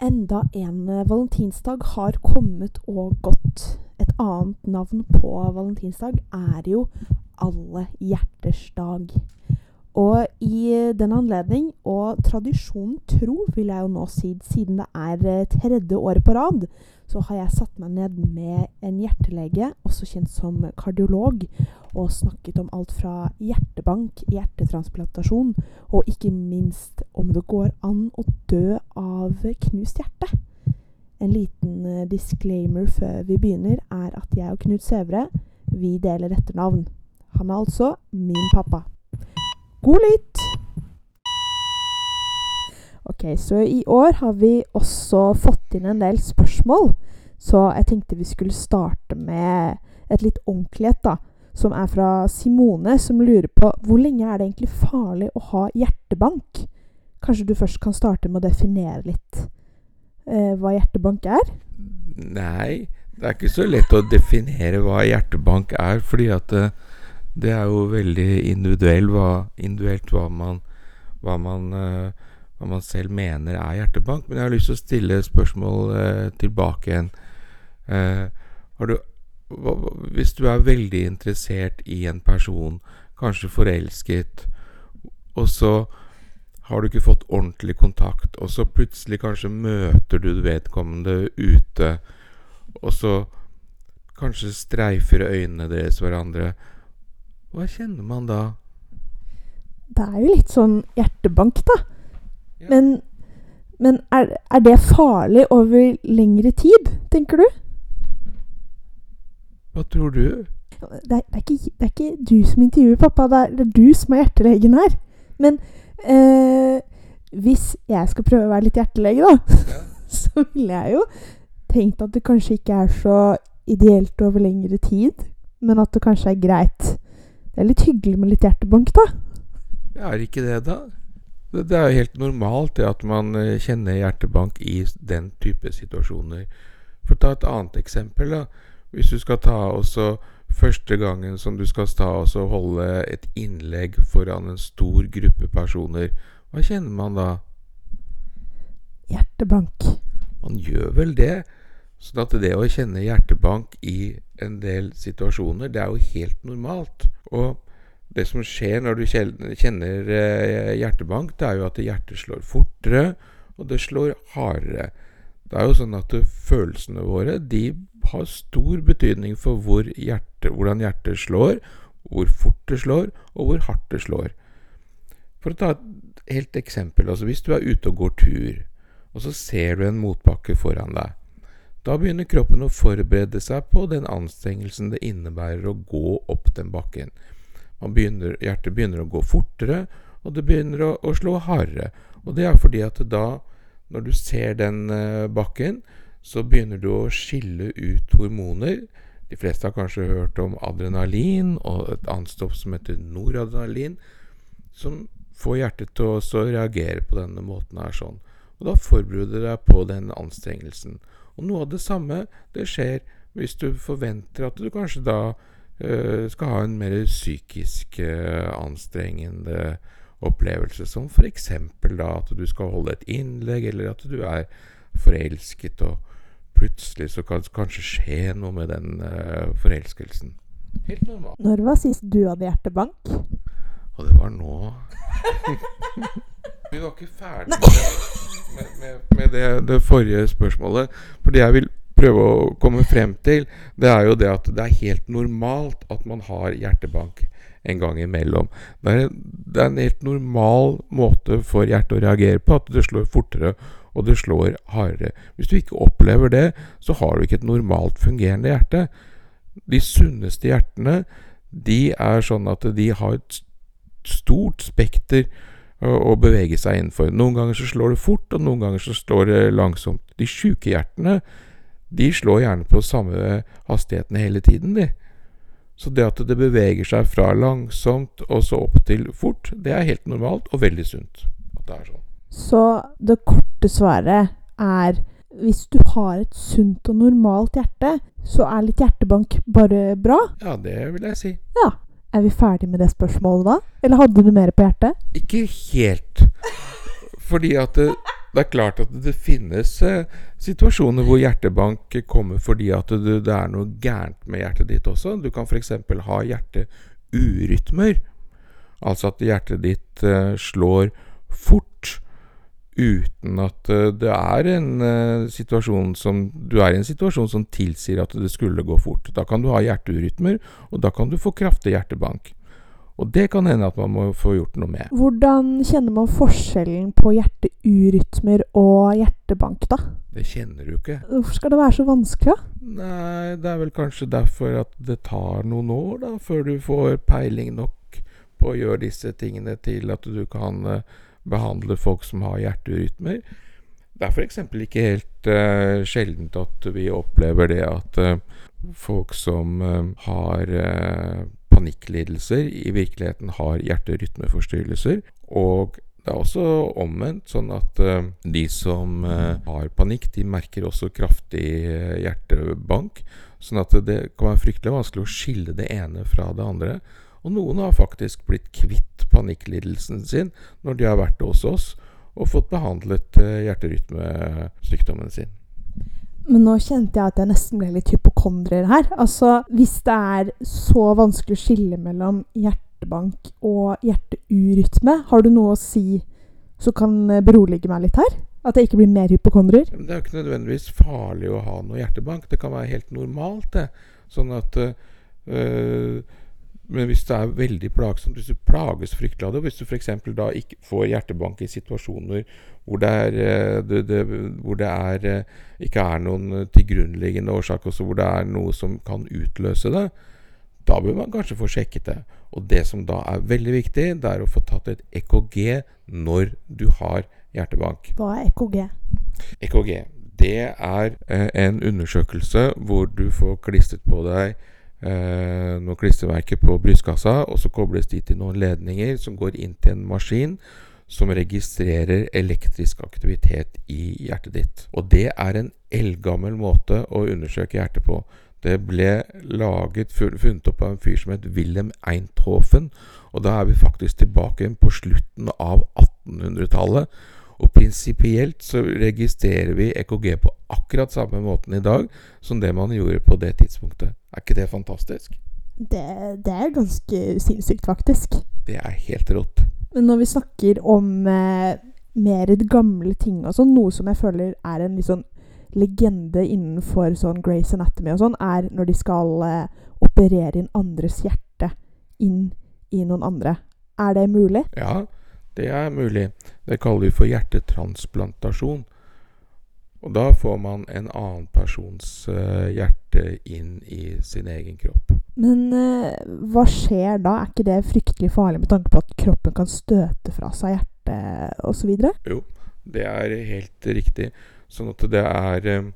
Enda en eh, valentinsdag har kommet og gått. Et annet navn på valentinsdag er jo Alle hjerters dag. Og i den anledning, og tradisjonen tro, vil jeg jo nå si, siden det er eh, tredje året på rad, så har jeg satt meg ned med en hjertelege, også kjent som kardiolog, og snakket om alt fra hjertebank, hjertetransplantasjon, og ikke minst om det går an å dø av knust hjerte. En liten eh, disclaimer før vi begynner er at jeg og Knut Sævre, vi deler etternavn. Han er altså min pappa. God lytt! Ok, så i år har vi også fått inn en del spørsmål. Så jeg tenkte vi skulle starte med et litt ordentlighet, da. Som er fra Simone, som lurer på hvor lenge er det egentlig farlig å ha hjertebank? Kanskje du først kan starte med å definere litt eh, hva hjertebank er? Nei, det er ikke så lett å definere hva hjertebank er, fordi at det, det er jo veldig individuelt hva, individuelt hva man, hva man uh, hva man selv mener er hjertebank. Men jeg har lyst til å stille spørsmål eh, tilbake igjen. Eh, du, hva, hvis du er veldig interessert i en person, kanskje forelsket, og så har du ikke fått ordentlig kontakt, og så plutselig kanskje møter du vedkommende ute, og så kanskje streifer øynene deres hverandre. Hva kjenner man da? Det er jo litt sånn hjertebank, da. Men, men er, er, det farlig over lengre tid, tenker du? Hva tror du? Det er, det er, ikke, det er ikke, du som intervjuer pappa, det er, det er, du som er hjertelegen her. Men eh, hvis jeg skal prøve å være litt hjertelege, da, ja. så ville jeg jo tenkt at det kanskje ikke er så ideelt over lengre tid, men at det kanskje er greit. Det er litt hyggelig med litt hjertebank, da. Ja, er ikke det, da? Det er helt normalt det at man eh, kjenner hjertebank i den type situasjoner. For å ta et annet eksempel. da, Hvis du skal ta også første gangen som du skal ta og holde et innlegg foran en stor gruppe personer, hva kjenner man da? Hjertebank. Man gjør vel det. Sånn at det å kjenne hjertebank i en del situasjoner, det er jo helt normalt. Og det som skjer når du kjenner eh, hjertebank, det er jo at hjertet slår fortere, og det slår hardere. Det er jo sånn at følelsene våre de har stor betydning for hvor hjerte, hvordan hjertet slår, hvor fort det slår, og hvor hardt det slår. For å ta et helt eksempel. altså Hvis du er ute og går tur, og så ser du en motbakke foran deg. Da begynner kroppen å forberede seg på den anstrengelsen det innebærer å gå opp den bakken. Begynner, hjertet begynner å gå fortere, og det begynner å, å, slå hardere. Og det er fordi at da, når du ser den uh, bakken, så begynner du å skille ut hormoner. De fleste har kanskje hørt om adrenalin og et annet stoff som heter noradrenalin, som får hjertet til å reagere på denne måten her sånn. Og da forbereder du deg på den anstrengelsen. Og noe av det samme det skjer hvis du forventer at du kanskje da Eh, skal ha en mer psykisk eh, anstrengende opplevelse, som f.eks. da at du skal holde et innlegg, eller at du er forelsket, og plutselig så kan det kanskje skje noe med den uh, forelskelsen. Helt normalt. Når var sist du hadde hjertebank? Og det var nå. Vi var ikke ferdig med, med, med det, det, forrige spørsmålet. Fordi jeg vil prøve å komme frem til, det er jo det at det er helt normalt at man har hjertebank en gang imellom. Det er, det er en helt normal måte for hjertet å reagere på, at det slår fortere og det slår hardere. Hvis du ikke opplever det, så har du ikke et normalt fungerende hjerte. De sunneste hjertene de er sånn at de har et stort spekter å bevege seg innenfor. Noen ganger så slår det fort, og noen ganger så slår det langsomt. De sjuke hjertene de slår gjerne på samme hastigheten hele tiden, de. Så det at det beveger seg fra langsomt og så opp til fort, det er helt normalt og veldig sunt. At det er sånn. Så det korte svaret er hvis du har et sunt og normalt hjerte, så er litt hjertebank bare bra? Ja, det vil jeg si. Ja. Er vi ferdig med det spørsmålet da? Eller hadde du mer på hjertet? Ikke helt. Fordi at det, er klart at det finnes eh, situasjoner hvor hjertebank kommer fordi at det, det er noe gærent med hjertet ditt også. Du kan f.eks. ha hjerteurytmer. Altså at hjertet ditt eh, slår fort uten at eh, det er en eh, situasjon som Du er i en situasjon som tilsier at det skulle gå fort. Da kan du ha hjerteurytmer, og da kan du få kraftig hjertebank. Og det kan hende at man må få gjort noe med. Hvordan kjenner man forskjellen på hjerteurytmer og hjertebank, da? Det kjenner du ikke. Hvorfor skal det være så vanskelig, da? Nei, det er vel kanskje derfor at det tar noen år da, før du får peiling nok på å gjøre disse tingene til at du kan uh, behandle folk som har hjerteurytmer. Det er f.eks. ikke helt uh, sjeldent at vi opplever det at uh, folk som har panikklidelser i virkeligheten har hjerterytmeforstyrrelser. Og det er også omvendt, sånn at uh, de som uh, har panikk, de merker også kraftig uh, hjertebank. Sånn at det kan være fryktelig vanskelig å skille det ene fra det andre. Og noen har faktisk blitt kvitt panikklidelsen sin når de har vært hos oss og fått behandlet hjerterytmesykdommen sin. Men nå kjente jeg at jeg nesten ble litt hypokondrer her. Altså, hvis det er så vanskelig å skille mellom hjertebank og hjerteurytme, har du noe å si som kan berolige meg litt her? At jeg ikke blir mer hypokondrer? Det er jo ikke nødvendigvis farlig å ha noe hjertebank. Det kan være helt normalt, det. Sånn at øh, men hvis det er veldig plagsomt, hvis du plages fryktelig av det, og hvis du f.eks. da ikke får hjertebank i situasjoner hvor det, er, eh, det, det, hvor det er, eh, ikke er noen tilgrunnliggende årsak, også hvor det er noe som kan utløse det, da bør man kanskje få sjekket det. Og det som da er veldig viktig, det er å få tatt et EKG når du har hjertebank. Hva er EKG? EKG, det er eh, en undersøkelse hvor du får klistret på deg eh, noen klistremerker på brystkassa, og så kobles de til noen ledninger som går inn til en maskin som registrerer elektrisk aktivitet i hjertet ditt. Og det er en eldgammel måte å undersøke hjertet på. Det ble laget, funnet opp av en fyr som het Wilhelm Einthofen. Og da er vi faktisk tilbake på slutten av 1800-tallet. Og prinsipielt så registrerer vi EKG på akkurat samme måten i dag som det man gjorde på det tidspunktet. Er ikke det fantastisk? Det, det er ganske sinnssykt, faktisk. Det er helt rått. Men når vi snakker om eh, mer gamle ting og sånn, noe som jeg føler er en litt sånn legende innenfor sånn Grace Anatomy og sånn, er når de skal eh, operere inn andres hjerte inn i noen andre. Er det mulig? Ja, det er mulig. Det kaller vi for hjertetransplantasjon. Og da får man en annen persons uh, hjerte inn i sin egen kropp. Men uh, hva skjer da? Er ikke det fryktelig farlig med tanke på at kroppen kan støte fra seg hjertet osv.? Jo, det er helt riktig. Sånn at det er um,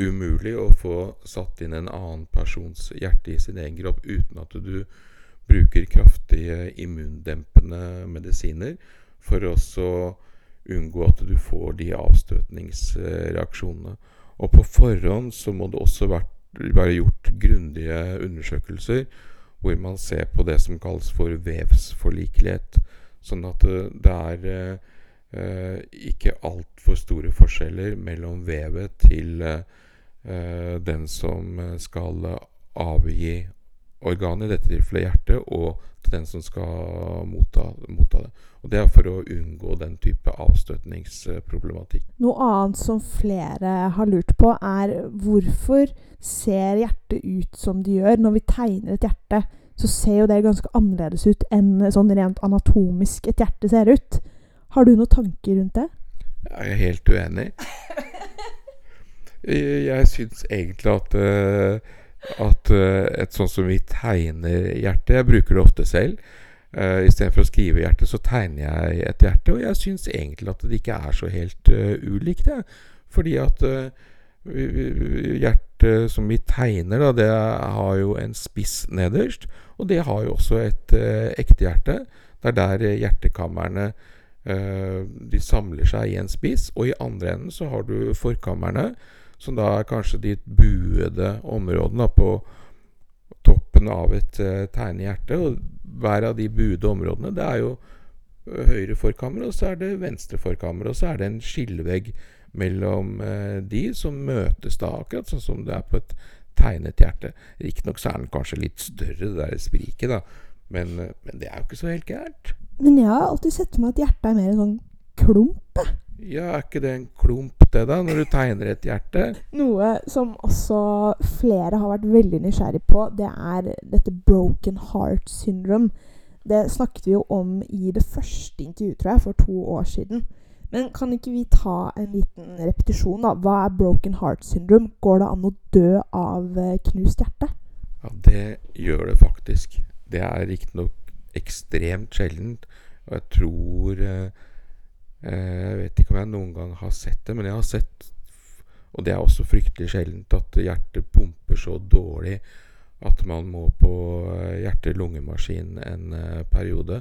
umulig å få satt inn en annen persons hjerte i sin egen kropp uten at du bruker kraftige immundempende medisiner for også unngå at du får de avstøtningsreaksjonene. Og på forhånd så må det også være gjort grundige undersøkelser hvor man ser på det som kalles for vevsforlikelighet. Sånn at det er eh, ikke altfor store forskjeller mellom vevet til eh, den som skal avgi organet, i dette tilfellet hjertet, og til den som skal motta, motta, det. Og Det er for å unngå den type avstøtningsproblematikk. Noe annet som flere har lurt på, er hvorfor ser hjertet ut som det gjør? Når vi tegner et hjerte, så ser jo det ganske annerledes ut enn sånn rent anatomisk et hjerte ser ut. Har du noen tanker rundt det? Jeg er helt uenig. Jeg syns egentlig at uh, at uh, et sånt som vi tegner hjertet Jeg bruker det ofte selv. Uh, Istedenfor å skrive hjerte, så tegner jeg et hjerte. Og jeg syns egentlig at det ikke er så helt uh, ulikt, det. Fordi at uh, hjertet som vi tegner, da, det har jo en spiss nederst. Og det har jo også et uh, ekte hjerte. Det er der hjertekamrene de samler seg i en spiss. Og i andre enden så har du forkamrene som da er kanskje de buede områdene på toppen av et uh, tegnehjerte. Og hver av de buede områdene, det er jo høyre forkammer, og så er det venstre forkammer. Og så er det en skillevegg mellom uh, de som møtes da, akkurat sånn som det er på et tegnet hjerte. Riktignok så er den kanskje litt større, det der spriket, da. Men, eh, men, det er jo ikke så helt gærent. Men jeg har alltid sett for meg at hjertet er mer en sånn klump. Ja, er ikke det en klump, det, da, når du tegner et hjerte? Noe som også flere har vært veldig nysgjerrig på, det er dette broken heart syndrome. Det snakket vi jo om i det første intervjuet, tror jeg, for to år siden. Men kan ikke vi ta en liten repetisjon, da? Hva er broken heart syndrome? Går det an å dø av eh, knust hjerte? Ja, det gjør det faktisk. Det er riktignok ekstremt sjeldent. Og jeg tror eh, Jeg vet ikke om jeg noen gang har sett det, men jeg har sett Og det er også fryktelig sjeldent at hjertet pumper så dårlig at man må på hjerte-lungemaskin en periode.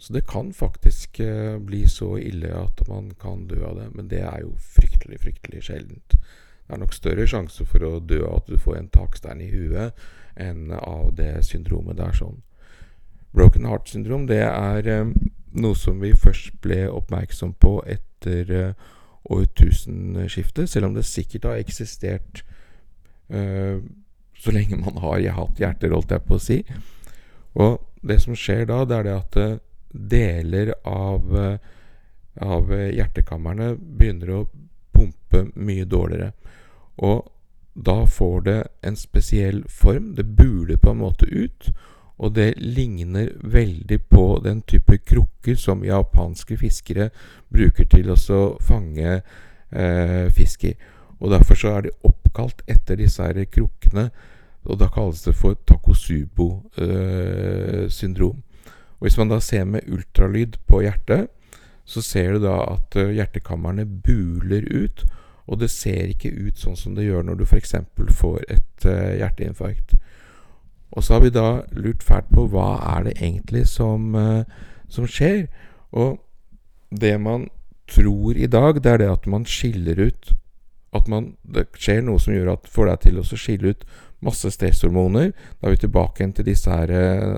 Så det kan faktisk eh, bli så ille at man kan dø av det. Men det er jo fryktelig, fryktelig sjeldent. Det er nok større sjanse for å dø av at du får en takstein i huet, enn av det syndromet der sånn. Broken heart syndrom det er eh, noe som vi først ble oppmerksom på etter eh, årtusenskiftet, selv om det sikkert har eksistert uh, så lenge man har hatt hjerter, holdt jeg på å si. Og det som skjer da, det er det at eh, deler av, av hjertekamrene begynner å pumpe mye dårligere. Og da får det en spesiell form. Det buler på en måte ut. Og det ligner veldig på den type krukker som japanske fiskere bruker til å fange eh, fisk i. Og Derfor så er de oppkalt etter disse her krukkene. Og da kalles det for takosubo-syndrom. Eh, og Hvis man da ser med ultralyd på hjertet, så ser du da at uh, hjertekamrene buler ut. Og det ser ikke ut sånn som det gjør når du f.eks. får et uh, hjerteinfarkt. Og så har vi da lurt fælt på hva er det egentlig som, uh, som skjer. Og det man tror i dag, det er det at man skiller ut At man, det skjer noe som gjør at får deg til å skille ut masse stresshormoner. Da er vi tilbake igjen til disse her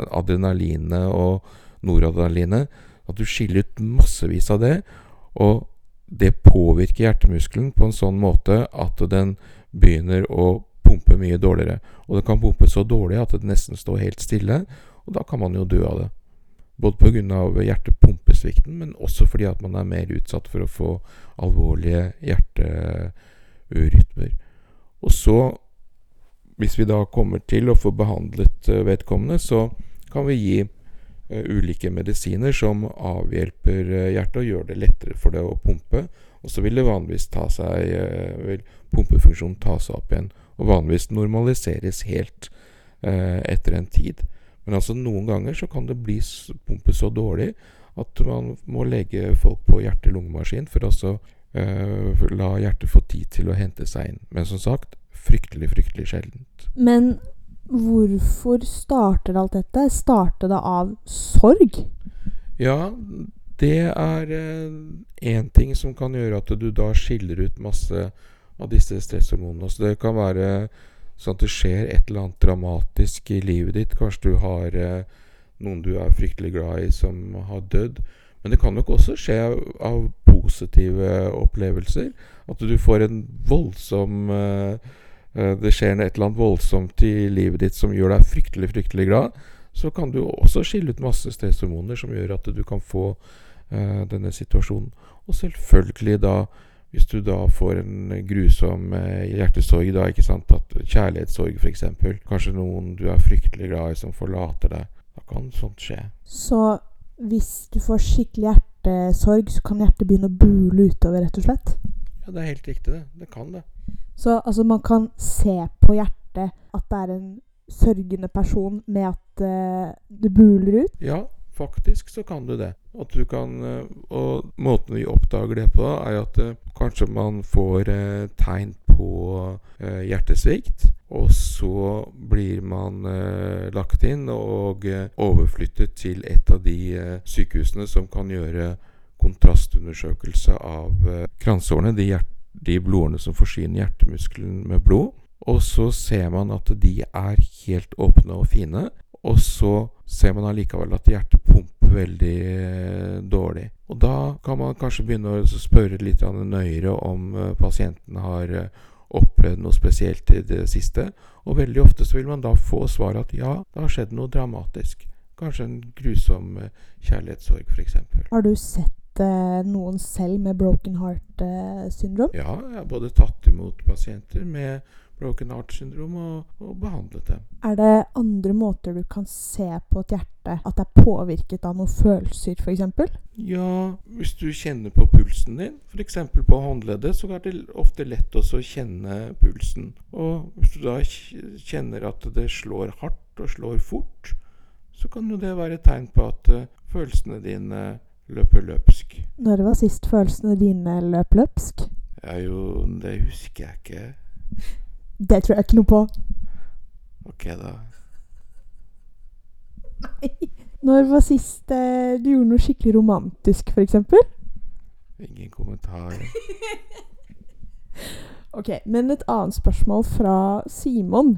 adrenalinene og noradrenalinet. At du skiller ut massevis av det. Og det påvirker hjertemuskelen på en sånn måte at den begynner å pumpe mye dårligere. Og det kan pumpe så dårlig at det nesten står helt stille, og da kan man jo dø av det. Både pga. hjertepumpesvikten, men også fordi at man er mer utsatt for å få alvorlige hjerteurytmer. Og så hvis vi da kommer til å få behandlet eh, vedkommende, så kan vi gi uh, ulike medisiner som avhjelper uh, hjertet og gjør det lettere for det å pumpe. Og så vil det vanligvis ta seg vil pumpefunksjonen ta seg opp igjen, og vanligvis normaliseres helt etter en tid. Men altså noen ganger så kan det bli pumpe så dårlig at man må legge folk på hjerte-lungemaskin for å la hjertet få tid til å hente seg inn. Men som sagt, fryktelig, fryktelig sjeldent. Men hvorfor starter alt dette? Starter det av sorg? Ja, det er én eh, ting som kan gjøre at du da skiller ut masse av disse stresshormonene. Så det kan være sånn at det skjer et eller annet dramatisk i livet ditt. Kanskje du har eh, noen du er fryktelig glad i, som har dødd. Men det kan nok også skje av, positive opplevelser. At du får en voldsom eh, Eh, det skjer et eller annet voldsomt i livet ditt som gjør deg fryktelig, fryktelig glad, så kan du også skille ut masse stresshormoner som gjør at du kan få denne situasjonen. Og selvfølgelig da, hvis du da får en grusom uh, hjertesorg, da, ikke sant, at kjærlighetssorg f.eks., kanskje noen du er fryktelig glad i som forlater deg, da kan sånt skje. Så hvis du får skikkelig hjertesorg, så kan hjertet begynne å bule utover, rett og slett? Ja, det er helt riktig, det. Det kan det. Så altså, man kan se på hjertet at det er en sørgende person med at uh, det buler ut? Ja, faktisk så kan du det. At du kan, uh, og måten vi oppdager det på, er at uh, kanskje man får tegn på hjertesvikt. Og så blir man lagt inn og overflyttet til et av de sykehusene som kan gjøre kontrastundersøkelse av kransårene, de de blodårene som forsyner hjertemuskelen med blod. Og så ser man at de er helt åpne og fine. Og så ser man allikevel at hjertet veldig eh, dårlig. Og da kan man kanskje begynne å spørre litt nøyere om eh, pasienten har eh, opplevd noe spesielt i det siste. Og veldig ofte så vil man da få svar at ja, det har skjedd noe dramatisk. Kanskje en grusom kjærlighetssorg, f.eks. Har du sett noen selv med broken heart-syndrom? Ja, jeg har både tatt imot pasienter med broken heart-syndrom og, og, behandlet dem. Er det andre måter du kan se på et hjerte at det er påvirket av noen følelser, f.eks.? Ja, hvis du kjenner på pulsen din, f.eks. på håndleddet, så er det ofte lett også å kjenne pulsen. Og hvis du da kjenner at det slår hardt og slår fort, så kan jo det være et tegn på at uh, følelsene dine løper løpsk. Når var sist følelsene dine løp løpsk? Ja jo, det husker jeg ikke. Det tror jeg ikke noe på. Ok, da. Nei. Når var sist eh, du gjorde noe skikkelig romantisk, f.eks.? Ingen kommentar. ok, men et annet spørsmål fra Simon.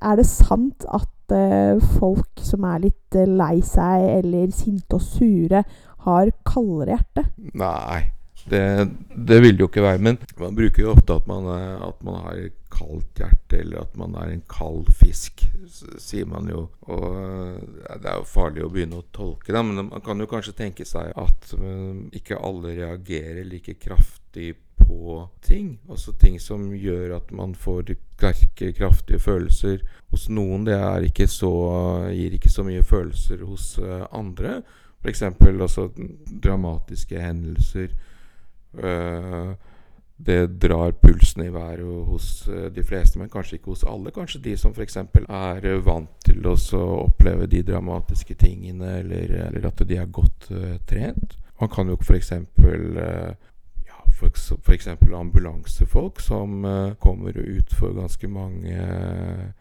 er det sant at eh, folk som er litt eh, lei seg eller sinte og sure, har kaldere hjerte? Nei. Det, det, vil det jo ikke være. Men man bruker jo ofte at man, at man har kaldt hjerte, eller at man er en kald fisk, sier man jo. Og Det er jo farlig å begynne å tolke det, men man kan jo kanskje tenke seg at um, ikke alle reagerer like kraftig på ting. Altså ting som gjør at man får sterke, kraftige følelser hos noen. Det ikke så, gir ikke så mye følelser hos uh, andre. F.eks. altså dramatiske hendelser Eh, det drar pulsen i været hos eh, de fleste, men kanskje ikke hos alle. Kanskje de som f.eks. er vant til å oppleve de dramatiske tingene, eller, eller at de er godt uh, trent. Man kan jo f.eks. F.eks. ambulansefolk som kommer ut for ganske mange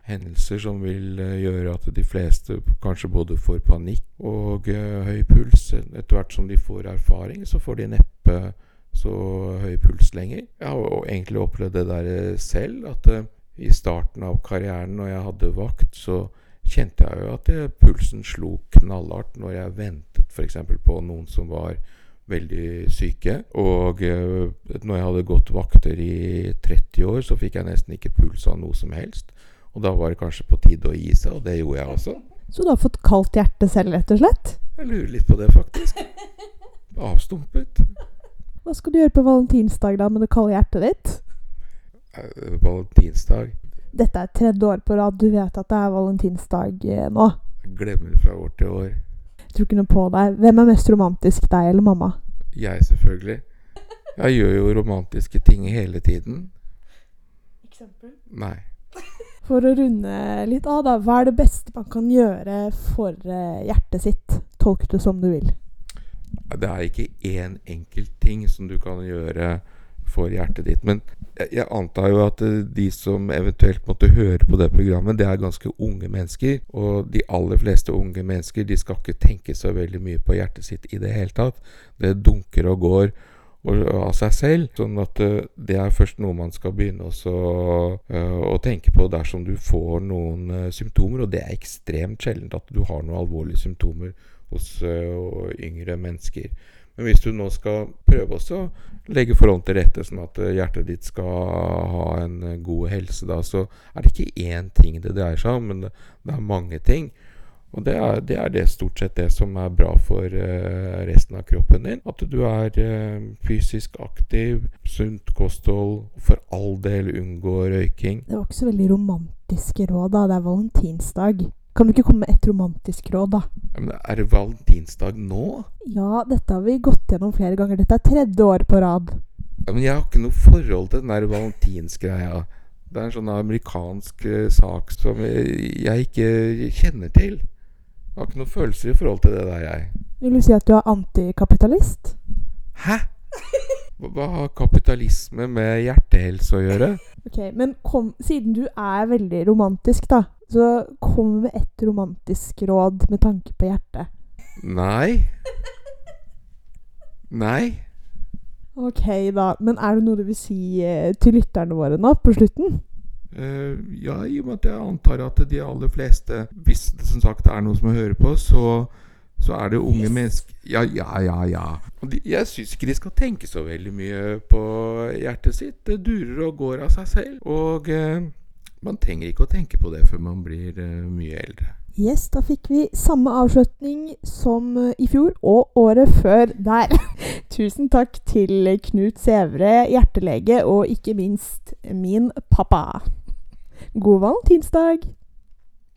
hendelser som vil gjøre at de fleste kanskje både får panikk og høy puls. Etter hvert som de får erfaring, så får de neppe så høy puls lenger. Jeg har egentlig opplevd det der eh, selv. At uh, i starten av karrieren når jeg hadde vakt, så kjente jeg jo at jeg, pulsen slo knallhardt når jeg ventet f.eks. på noen som var veldig syke. Og uh, når jeg hadde gått vakter i 30 år, så fikk jeg nesten ikke puls av noe som helst. Og da var det kanskje på tide å gi seg, og det gjorde jeg også. Så du har fått kaldt hjerte selv, rett og slett? Jeg lurer litt på det, faktisk. Avstumpet. Hva skal du gjøre på valentinsdag da med det kalde hjertet ditt? Uh, valentinsdag? Dette er tredje år på rad. Du vet at det er valentinsdag eh, nå. Jeg glemmer fra år til år. Jeg tror ikke noe på deg. Hvem er mest romantisk, deg eller mamma? Jeg, selvfølgelig. Jeg gjør jo romantiske ting hele tiden. Eksempel? Nei. For å runde litt av, da. Hva er det beste man kan gjøre for uh, hjertet sitt? Tolk det som du vil. Det er ikke én enkelt ting som du kan gjøre for hjertet ditt. Men jeg, antar jo at eh, de som eventuelt måtte høre på det programmet, det er ganske unge mennesker. Og de aller fleste unge mennesker de skal ikke tenke så veldig mye på hjertet sitt i det hele tatt. Det dunker og går av seg selv. Sånn at uh, det er først noe man skal begynne også, uh, å tenke på dersom du får noen symptomer. Og det er ekstremt sjeldent at du har noen alvorlige symptomer hos uh, yngre mennesker. Men hvis du nå skal prøve å legge forholdene til rette sånn at hjertet ditt skal ha en god helse, da, så er det ikke én ting det dreier seg om, men det, det er mange ting. Og det er, det er, det stort sett det som er bra for uh, resten av kroppen din. At du er uh, fysisk aktiv, sunt kosthold, for all del unngå røyking. Det var ikke så veldig romantiske råd, da. Det er valentinsdag. Kan du ikke komme med et romantisk råd, da? Ja, men Er det valentinsdag nå? Ja, dette har vi gått gjennom flere ganger. Dette er tredje år på rad. Ja, Men jeg har ikke noe forhold til den der valentinsgreia. Det er en sånn amerikansk uh, sak som jeg, jeg ikke kjenner til. Jeg har ikke noen følelser i forhold til det der, jeg. Vil du si at du er antikapitalist? Hæ? Hva har kapitalisme med hjertehelse å gjøre? Ok, Men kom, siden du er veldig romantisk, da, så kom med et romantisk råd med tanke på hjertet. Nei. Nei. Ok, da. Men er det noe du vil si eh, til lytterne våre nå, på slutten? Uh, ja, i og med at jeg antar at de aller fleste, hvis det som sagt er noe som hører på, så så er det unge mennesker Ja, ja, ja, ja. De, jeg syns ikke de skal tenke så veldig mye på hjertet sitt. Det durer og går av seg selv. Og eh, man trenger ikke å tenke på det før man blir eh, mye eldre. Yes, da fikk vi samme avslutning som eh, i fjor og året før der. Tusen takk til Knut Sævre, hjertelege, og ikke minst min pappa. God valentinsdag!